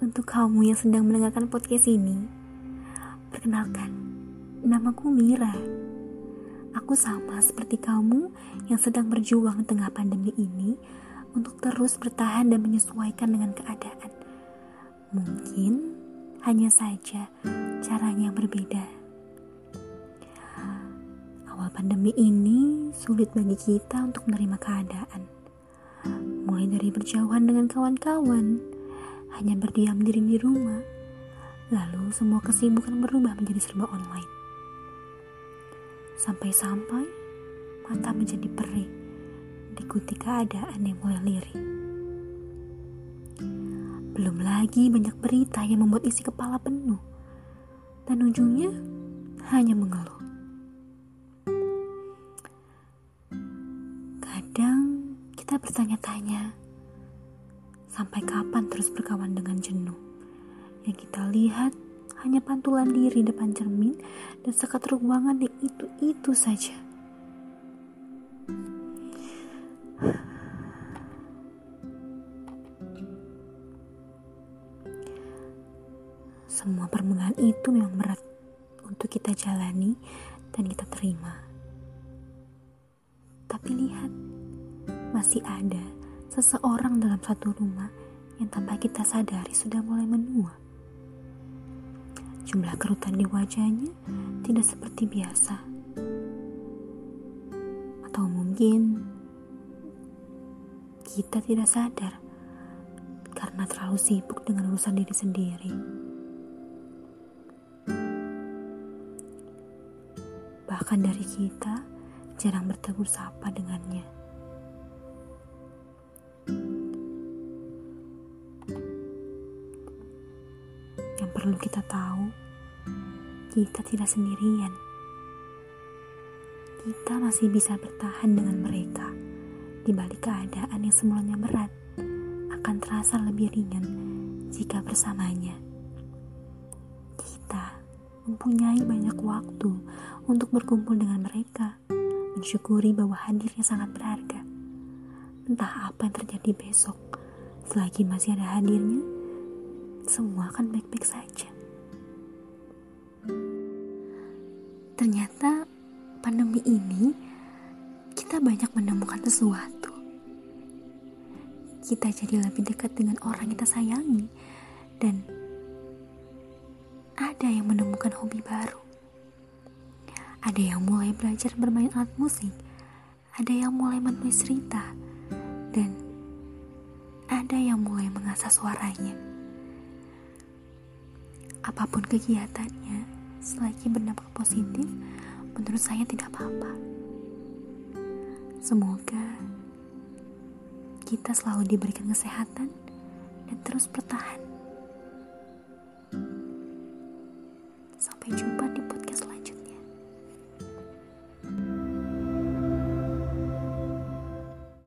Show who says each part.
Speaker 1: untuk kamu yang sedang mendengarkan podcast ini. Perkenalkan, namaku Mira. Aku sama seperti kamu yang sedang berjuang tengah pandemi ini untuk terus bertahan dan menyesuaikan dengan keadaan. Mungkin hanya saja caranya berbeda. Awal pandemi ini sulit bagi kita untuk menerima keadaan. Mulai dari berjauhan dengan kawan-kawan, hanya berdiam diri di rumah. Lalu semua kesibukan berubah menjadi serba online. Sampai-sampai mata menjadi perih diikuti keadaan yang mulai lirik. Belum lagi banyak berita yang membuat isi kepala penuh dan ujungnya hanya mengeluh. Kadang kita bertanya-tanya, Sampai kapan terus berkawan dengan jenuh? Yang kita lihat hanya pantulan diri depan cermin dan sekat ruangan yang itu-itu saja. Semua permulaan itu memang berat untuk kita jalani dan kita terima. Tapi lihat, masih ada seseorang dalam satu rumah yang tanpa kita sadari sudah mulai menua. Jumlah kerutan di wajahnya tidak seperti biasa. Atau mungkin kita tidak sadar karena terlalu sibuk dengan urusan diri sendiri. Bahkan dari kita jarang bertegur sapa dengannya. Yang perlu kita tahu, kita tidak sendirian. Kita masih bisa bertahan dengan mereka di balik keadaan yang semulanya berat akan terasa lebih ringan jika bersamanya. Kita mempunyai banyak waktu untuk berkumpul dengan mereka, mensyukuri bahwa hadirnya sangat berharga. Entah apa yang terjadi besok, selagi masih ada hadirnya, semua akan baik-baik saja. Ternyata pandemi ini kita banyak menemukan sesuatu. Kita jadi lebih dekat dengan orang yang kita sayangi dan ada yang menemukan hobi baru. Ada yang mulai belajar bermain alat musik, ada yang mulai menulis cerita, dan ada yang mulai mengasah suaranya apa pun kegiatannya, selagi berdampak positif, menurut saya tidak apa-apa. Semoga kita selalu diberikan kesehatan dan terus bertahan. Sampai jumpa.